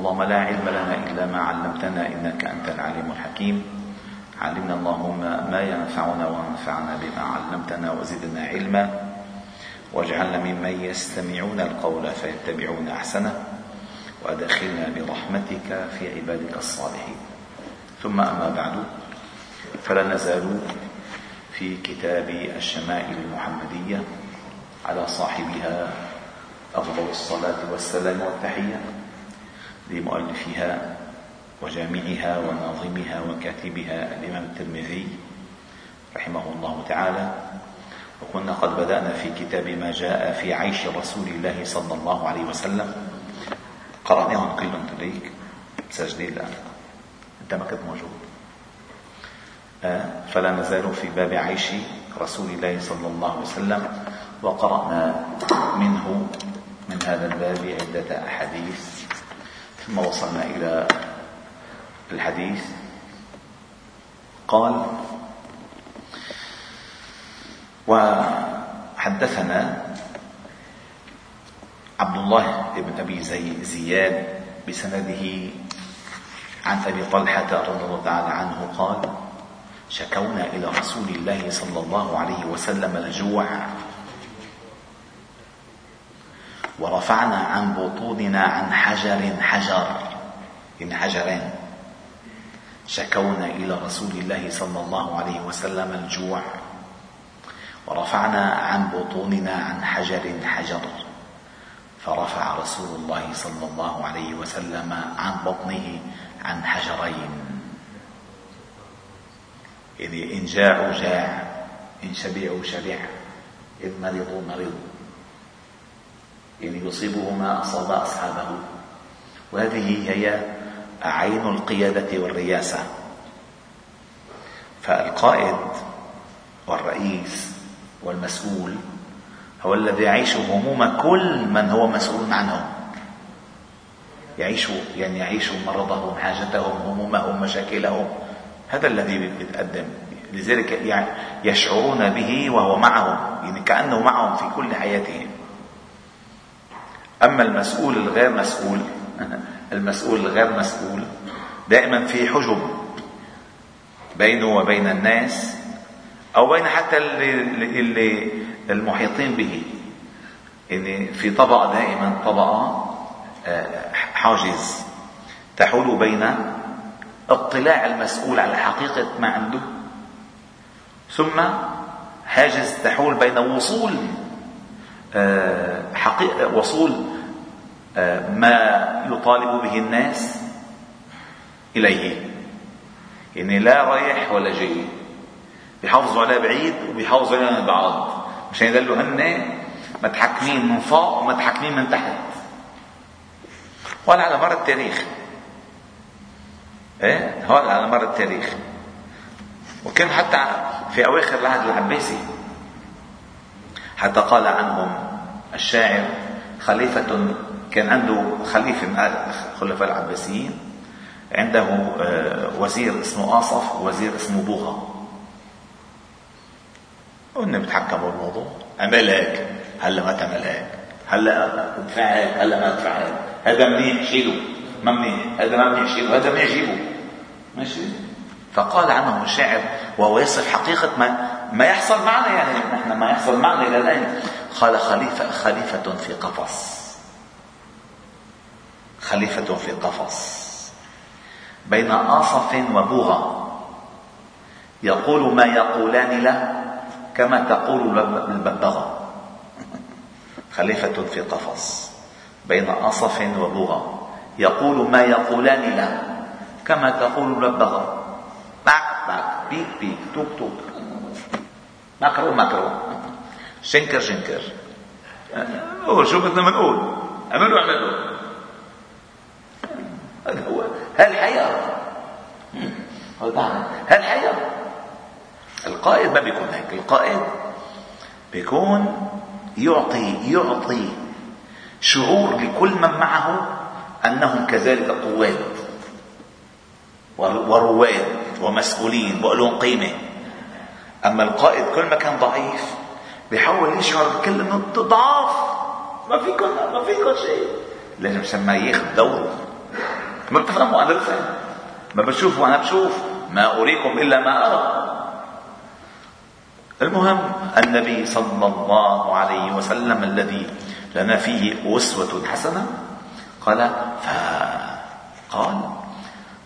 اللهم لا علم لنا إلا ما علمتنا إنك أنت العليم الحكيم. علمنا اللهم ما ينفعنا وانفعنا بما علمتنا وزدنا علما. واجعلنا ممن يستمعون القول فيتبعون أحسنه. وأدخلنا برحمتك في عبادك الصالحين. ثم أما بعد فلا نزال في كتاب الشمائل المحمدية على صاحبها أفضل الصلاة والسلام والتحية. لمؤلفها وجامعها وناظمها وكاتبها الإمام الترمذي رحمه الله تعالى. وكنا قد بدأنا في كتاب ما جاء في عيش رسول الله صلى الله عليه وسلم. قرأناهم كلهم تليك مسجلين الآن أنت ما كنت موجود. آه، فلا نزال في باب عيش رسول الله صلى الله عليه وسلم. وقرأنا منه من هذا الباب عدة أحاديث. ثم وصلنا إلى الحديث. قال وحدثنا عبد الله بن أبي زي زياد بسنده عن أبي طلحة رضي الله تعالى عنه قال شكونا إلى رسول الله صلى الله عليه وسلم الجوع ورفعنا عن بطوننا عن حجر حجر. يعني حجرين. شكونا إلى رسول الله صلى الله عليه وسلم الجوع. ورفعنا عن بطوننا عن حجر حجر. فرفع رسول الله صلى الله عليه وسلم عن بطنه عن حجرين. يعني إن جاعوا جاع إن شبعوا شبع إن مرضوا مرض يعني يصيبه ما أصاب أصحابه. وهذه هي عين القيادة والرياسة. فالقائد والرئيس والمسؤول هو الذي يعيش هموم كل من هو مسؤول عنهم. يعيش يعني يعيش مرضهم حاجتهم همومهم مشاكلهم. هذا الذي بيتقدم لذلك يعني يشعرون به وهو معهم يعني كأنه معهم في كل حياتهم. أما المسؤول الغير مسؤول المسؤول الغير مسؤول دائما في حجب بينه وبين الناس أو بين حتى اللي, اللي المحيطين به. يعني في طبقة دائما طبقة آه، حاجز تحول بين اطلاع المسؤول على حقيقة ما عنده ثم حاجز تحول بين وصول حقيقة وصول آه، ما يطالب به الناس إليه. يعني لا رايح ولا جاي. بيحافظوا عليه بعيد وبيحافظوا من بعض. مشان يدلوا هن متحكمين من فوق ومتحكمين من تحت. وهذا على مر التاريخ. إيه؟ هذا على مر التاريخ. وكان حتى في أواخر العهد العباسي. حتى قال عنهم الشاعر خليفة كان عنده خليفة من الخلفاء العباسيين. عنده آه، وزير اسمه آصف ووزير اسمه بوغا. قلنا بتحكموا الموضوع عمل هيك هلا ما تعمل هيك هلا ادفع هيك هلا ما ادفع هيك هذا منيح شيله ما منيح. هذا ما منيح شيله هذا منيح جيبه ماشي؟ فقال عنه الشاعر وهو يصف حقيقة ما ما يحصل معنا يعني نحن ما يحصل معنا إلى الآن. قال خليفة خليفة في قفص. خليفة في قفص. بين آصف وبوغى يقول ما يقولان له كما تقول الببغاء خليفة في قفص. بين أصف وبغى يقول ما يقولان له كما تقول الببغاء باك باك. بيك بيك. توك توك. مكرو مكرو شنكر شنكر. هو شو بدنا بنقول اعملوا اعملوا هذا هو هالحياة هالحياة القائد ما بيكون هيك. القائد بيكون يعطي يعطي شعور لكل من معه أنهم كذلك قواد ورواد ومسؤولين لهم قيمة. أما القائد كل ما كان ضعيف بيحاول يشعر بكل من ضعاف ما فيكم ما فيكم شيء. لازم ما ياخذ دوره ما بتفهموا أنا بفهم ما بشوف وأنا بشوف. ما أريكم إلا ما أرى. المهم النبي صلى الله عليه وسلم الذي لنا فيه أسوة حسنة قال فقال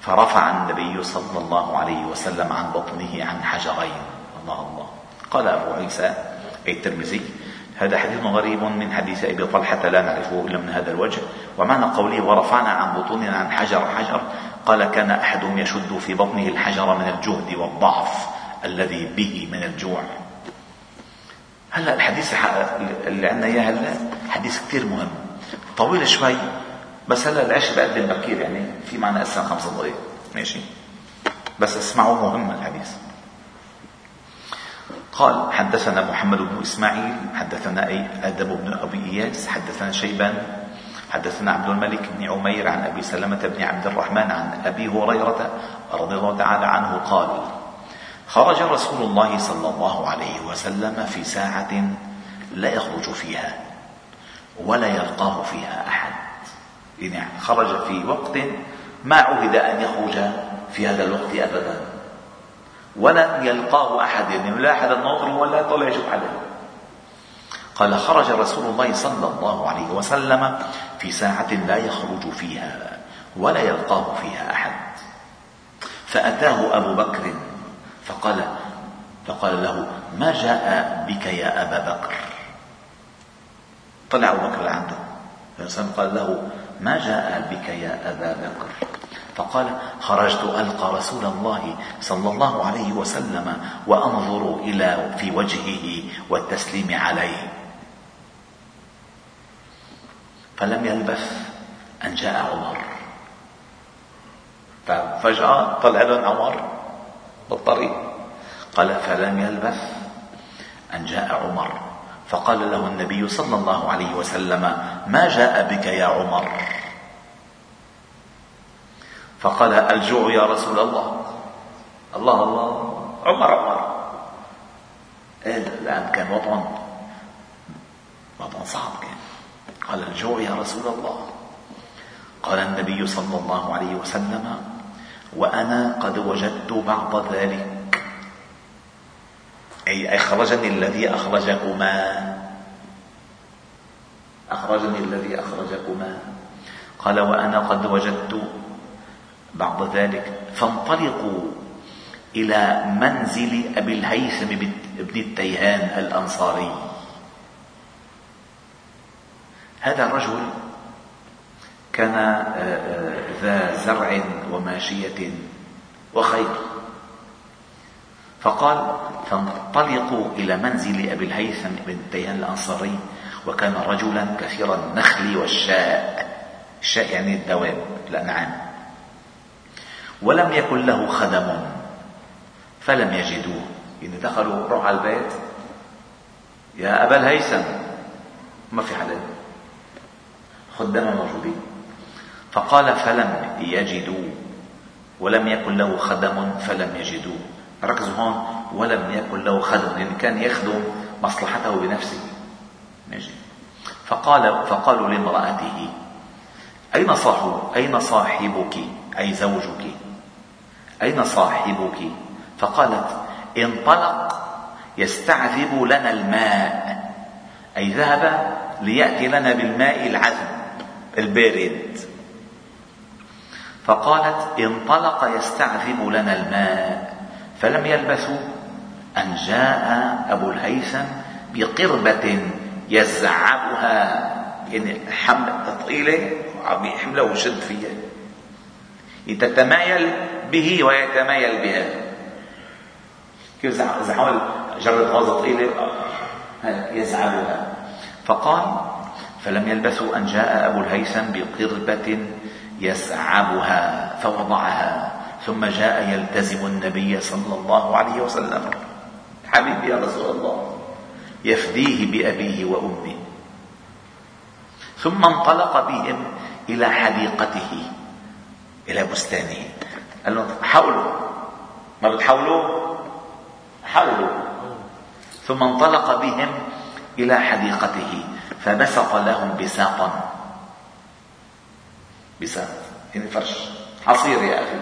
فرفع النبي صلى الله عليه وسلم عن بطنه عن حجرين. الله الله. قال أبو عيسى أي الترمذي هذا حديث غريب من حديث أبي طلحة لا نعرفه إلا من هذا الوجه. ومعنى قوله ورفعنا عن بطوننا عن حجر حجر قال كان أحدهم يشد في بطنه الحجر من الجهد والضعف الذي به من الجوع. هلا الحديث اللي عندنا إياه هلا حديث كثير مهم. طويل شوي بس هلا العشاء بقدم بكير يعني في معنا اسا خمس دقائق ماشي؟ بس اسمعوا مهم الحديث. قال حدثنا محمد بن إسماعيل حدثنا أي آدم بن أبي إياس حدثنا شيبان حدثنا عبد الملك بن عمير عن أبي سلمة بن عبد الرحمن عن أبي هريرة رضي الله تعالى عنه قال خرج رسول الله صلى الله عليه وسلم في ساعة لا يخرج فيها ولا يلقاه فيها أحد. يعني خرج في وقت ما عهد أن يخرج في هذا الوقت ابدا. ولم يلقاه أحد. يعني لا احد ناظر ولا طلع يشوف عليه. قال خرج رسول الله صلى الله عليه وسلم في ساعة لا يخرج فيها ولا يلقاه فيها أحد. فأتاه أبو بكر فقال فقال له ما جاء بك يا أبا بكر؟ طلع أبو بكر لعنده قال له ما جاء بك يا أبا بكر؟ فقال خرجت ألقى رسول الله صلى الله عليه وسلم وأنظر إلى في وجهه والتسليم عليه. فلم يلبث أن جاء عمر. ففجأة طلع لهم عمر بالطريق. قال فلم يلبث أن جاء عمر. فقال له النبي صلى الله عليه وسلم ما جاء بك يا عمر؟ فقال الجوع يا رسول الله. الله الله. عمر عمر. إيه الآن كان وطن. وطن صعب كان. قال الجوع يا رسول الله. قال النبي صلى الله عليه وسلم وأنا قد وجدت بعض ذلك. أي أخرجني الذي أخرجكما. أخرجني الذي أخرجكما. قال وأنا قد وجدت بعد ذلك فانطلقوا إلى منزل أبي الهيثم بن التيهان الأنصاري. هذا الرجل كان آه، آه، ذا زرع وماشية وخير فقال فانطلقوا إلى منزل أبي الهيثم بن التيهان الأنصاري وكان رجلا كثير النخل والشاء. الشاء يعني الدواب الأنعام ولم يكن له خدم. فلم يجدوه. يعني دخلوا روح على البيت يا أبا الهيثم ما في حدا؟ خدام موجودين فقال فلم يجدوا ولم يكن له خدم فلم يجدوه. ركزوا هون. ولم يكن له خدم يعني كان يخدم مصلحته بنفسه. ماشي. فقال فقالوا لامرأته أين صاحب أين صاحبك؟ أي زوجك؟ أين صاحبك؟ فقالت انطلق يستعذب لنا الماء. أي ذهب ليأتي لنا بالماء العذب البارد. فقالت انطلق يستعذب لنا الماء. فلم يلبثوا أن جاء أبو الهيثم بقربة يزعبها. يعني حمل ثقيلة عم يحملها ويشد فيها. تتمايل به ويتمايل بها. كيف زحول جرد غازة طويلة يزعلها فقال فلم يلبثوا أن جاء أبو الهيثم بقربة يسعبها فوضعها ثم جاء يلتزم النبي صلى الله عليه وسلم. حبيبي يا رسول الله يفديه بأبيه وأمه. ثم انطلق بهم إلى حديقته إلى بستانه. قال لهم حولوا ما بتحولوا حولوا ثم انطلق بهم إلى حديقته فبسط لهم بساطا بساط يعني فرش. حصير يا أخي.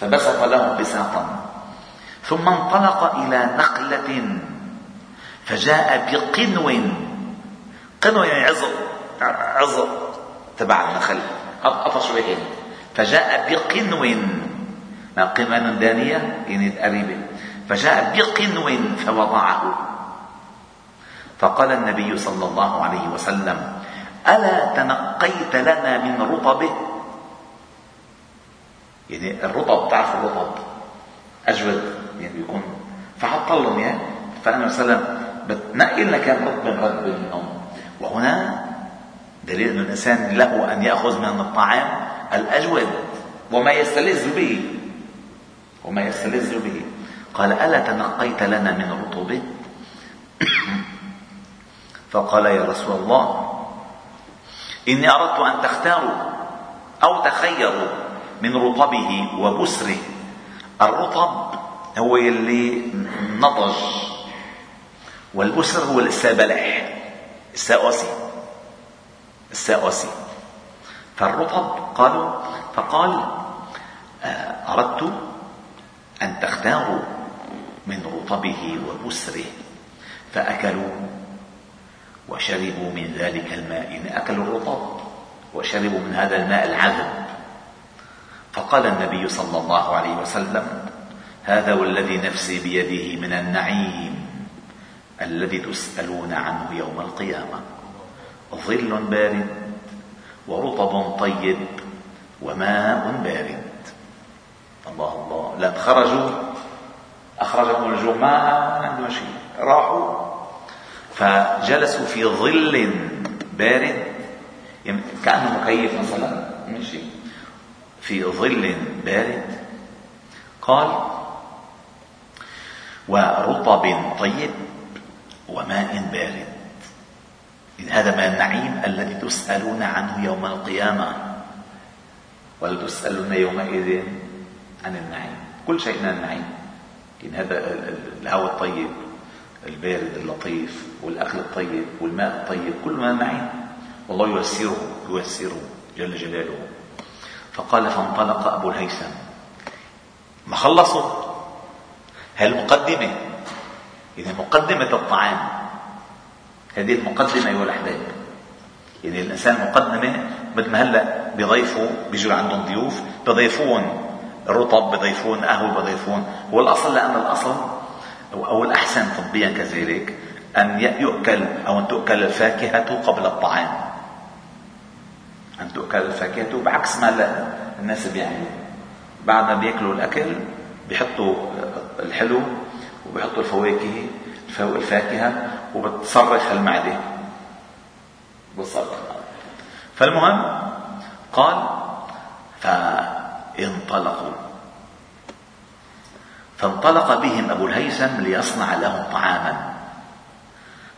فبسط له بساطا ثم انطلق إلى نقلة فجاء بقنو. قنو يعني عزق عزق تبع النخل. قطش شوي فجاء بقنو ما قمان دانية؟ يعني قريبة فجاء بقنو فوضعه. فقال النبي صلى الله عليه وسلم ألا تنقيت لنا من رطبه؟ يعني الرطب تعرف الرطب؟ أجود. يعني بيكون فحط لهم اياه فالنبي صلى وسلم بتنقي لنا كان رطب رطب منهم. وهنا دليل أن الإنسان له أن يأخذ من الطعام الأجود وما يستلذ به. وما يستلذ به. قال ألا تنقيت لنا من رطبه فقال يا رسول الله إني أردت أن تختاروا أو تخيروا من رطبه وبسره. الرطب هو اللي نضج والبسر هو السابلح الساوسي الساوسي فالرطب قالوا فقال آه، أردت أن تختاروا من رطبه وبسره فأكلوا وشربوا من ذلك الماء يعني أكلوا الرطب وشربوا من هذا الماء العذب. فقال النبي صلى الله عليه وسلم هذا والذي نفسي بيده من النعيم الذي تسألون عنه يوم القيامة ظل بارد. ورطب طيب وماء بارد. الله الله. لا خرجوا أخرجهم الجوع ما عندهم شيء راحوا. فجلسوا في ظل بارد. يعني كأنه مكيف مثلا. ماشي. في ظل بارد. قال ورطب طيب وماء بارد. إن هذا من النعيم الذي تسألون عنه يوم القيامة. ولتسألون يومئذ عن النعيم. كل شيء من النعيم. إن هذا الهواء الطيب البارد اللطيف والأكل الطيب والماء الطيب كل ما النعيم. والله ييسره ييسره جل جلاله. فقال فانطلق أبو الهيثم. ما خلصوا هالمقدمة إذا مقدمة الطعام. هذه المقدمة أيها الأحباب. يعني الإنسان مقدمة مثل ما هلا بيضيفوا بيجوا عندهم ضيوف بضيفون رطب بضيفون قهوة بضيفون. هو الأصل لأن الأصل أو الأحسن طبيا كذلك أن يؤكل أو أن تؤكل الفاكهة قبل الطعام. أن تؤكل الفاكهة بعكس ما الناس بيعملوا. بعد ما بيأكلوا الأكل بيحطوا الحلو وبيحطوا الفواكه الفاكهة وبتصرخ المعدة. بتصرخ فالمهم قال فانطلقوا. فانطلق بهم أبو الهيثم ليصنع لهم طعاما.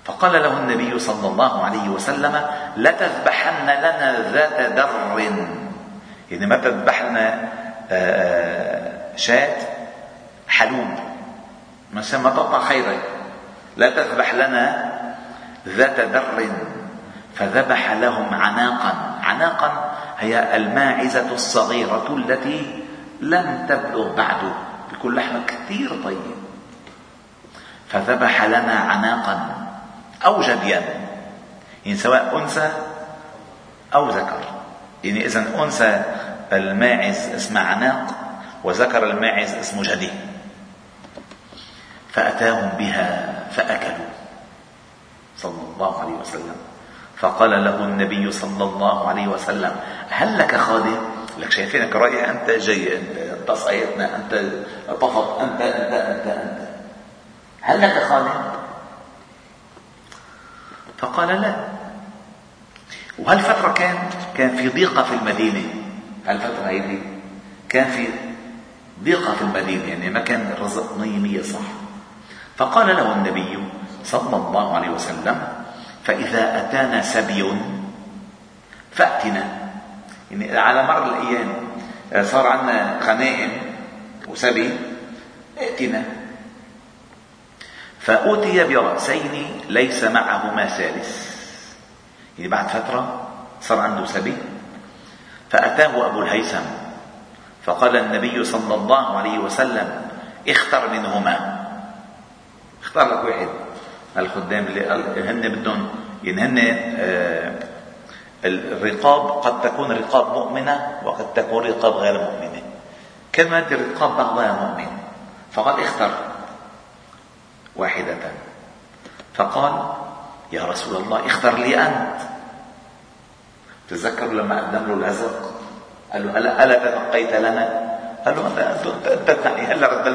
فقال له النبي صلى الله عليه وسلم لتذبحن لنا ذات در يعني ما تذبح لنا آه، آه، شاة حلوب. مثلا ما تقطع خيرك. لا تذبح لنا ذات در فذبح لهم عناقا. عناقا هي الماعزة الصغيرة التي لم تبلغ بعد. بيكون لحمة كثير طيب. فذبح لنا عناقا أو جديا يعني سواء أنثى أو ذكر. يعني إذا أنثى الماعز اسمه عناق وذكر الماعز اسمه جدي فأتاهم بها فأكلوا. صلى الله عليه وسلم. فقال له النبي صلى الله عليه وسلم هل لك خادم؟ لك شايفينك رائع أنت جاي أنت صيتنا أنت طفط أنت أنت أنت أنت. هل لك خادم؟ فقال لا. وهالفترة كان كان في ضيقة في المدينة؟ هالفترة هيدي؟ كان في ضيقة في المدينة يعني ما كان الرزق مية مية صح. فقال له النبي صلى الله عليه وسلم فإذا أتانا سبي فأتنا. يعني على مر الأيام صار عندنا غنائم وسبي ائتنا. فأتي برأسين ليس معهما ثالث. يعني بعد فترة صار عنده سبي فأتاه أبو الهيثم فقال النبي صلى الله عليه وسلم اختر منهما. اختار لك واحد الخدام اللي هن بدهم يعني هن آه، الرقاب قد تكون رقاب مؤمنة وقد تكون رقاب غير مؤمنة. كما الرقاب بعضها مؤمن فقال اختر واحدة. فقال يا رسول الله اختر لي أنت. تذكروا لما قدم له الهزق قال له ألا, ألا تنقيت لنا؟ قال له أنت أنت هلا رد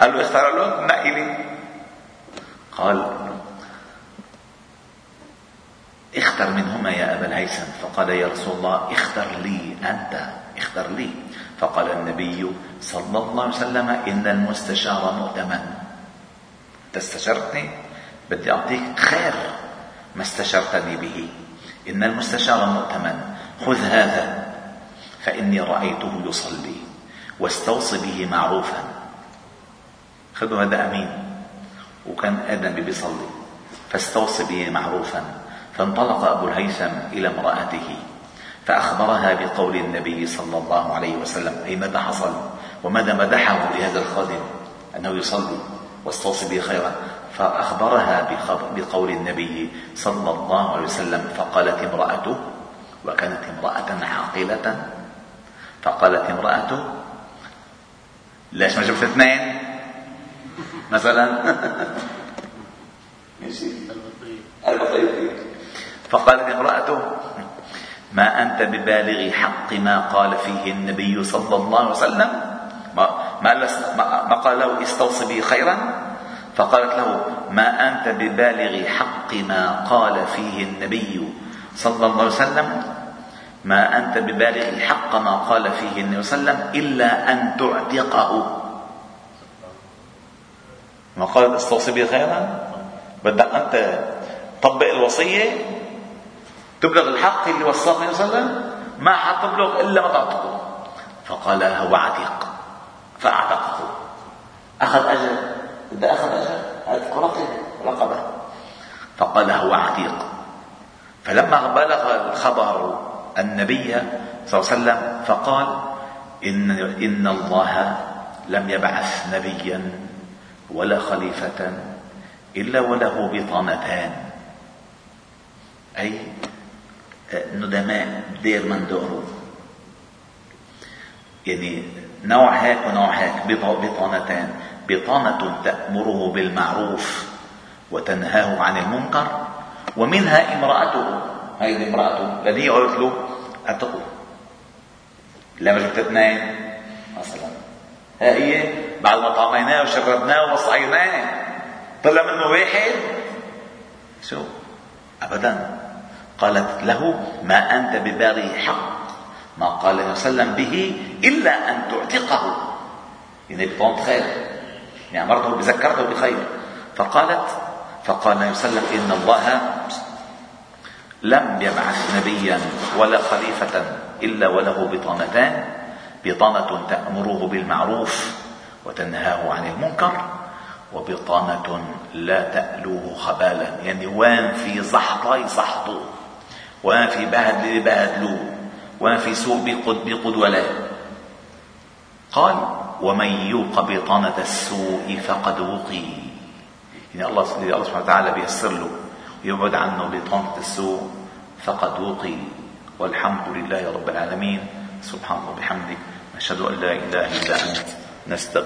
قال له اختار له؟ نقي لي قال اختر منهما يا أبا الهيثم. فقال يا رسول الله اختر لي أنت اختر لي. فقال النبي صلى الله عليه وسلم إن المستشار مؤتمن. تستشرتني؟ بدي أعطيك خير ما استشرتني به. إن المستشار مؤتمن. خذ هذا فإني رأيته يصلي. واستوصي به معروفا. خذوا هذا أمين. وكان آدم بيصلي. فاستوصي به معروفا. فانطلق أبو الهيثم إلى امرأته. فأخبرها بقول النبي صلى الله عليه وسلم. أي ماذا حصل؟ وماذا مدحه لهذا الخادم؟ أنه يصلي. واستوصي به خيرا. فأخبرها بقول النبي صلى الله عليه وسلم. فقالت امرأته وكانت امرأة عاقلة. فقالت امرأته ليش ما جبت اثنين مثلا. فقالت امرأته ما أنت ببالغ حق ما قال فيه النبي صلى الله عليه وسلم. ما, ما, ما قال له استوصي به خيرا. فقالت له ما أنت ببالغ حق ما قال فيه النبي صلى الله عليه وسلم. ما أنت ببالغ حق ما قال فيه النبي صلى الله عليه وسلم إلا أن تعتقه. ما قال استوصي به خيرا بدك أنت طبق الوصية تبلغ الحق اللي وصاك النبي صلى الله عليه وسلم ما حتبلغ إلا ما تعتقه فقال هو عتيق. فأعتقه. أخذ أجر. إذا أخذ أجر عتق رقبة رقبة. فقال هو عتيق. فلما بلغ الخبر النبي صلى الله عليه وسلم فقال إن, إن الله لم يبعث نبيا ولا خليفة إلا وله بطانتان أي ندماء دير من دوره. يعني نوع هيك ونوع هيك بطانتان بطانة تأمره بالمعروف وتنهاه عن المنكر ومنها امرأته. هذه امرأته. الذي قالت له اعتقوا لما جبت اثنين مثلا. هي؟ بعد ما طعميناه وشربناه وصعيناه طلع منه واحد. شو؟ ابدا. قالت له ما أنت بباغي حق. ما قال صلى الله عليه وسلم به إلا أن تعتقه. يعني بطونة خير يعني مرته بذكرته بخير فقالت فقال النبي صلى الله عليه وسلم إن الله لم يبعث نبيا ولا خليفة إلا وله بطانتان. بطانة تأمره بالمعروف. وتنهاه عن المنكر وبطانة لا تألوه خبالا. يعني وين في زحطة يصحطوا وين في بهدل يبهدلوه وين في سوء بقد بقد ولا. قال ومن يوق بطانة السوء فقد وقي. يعني الله سبحانه وتعالى بيسر له يبعد عنه بطانة السوء فقد وقي. والحمد لله رب العالمين. سبحانه وبحمدك نشهد أن لا إله إلا أنت.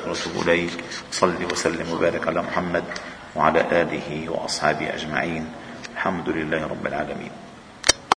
ونتوب إليك. صل وسلم وبارك على محمد وعلى آله وأصحابه أجمعين. الحمد لله رب العالمين.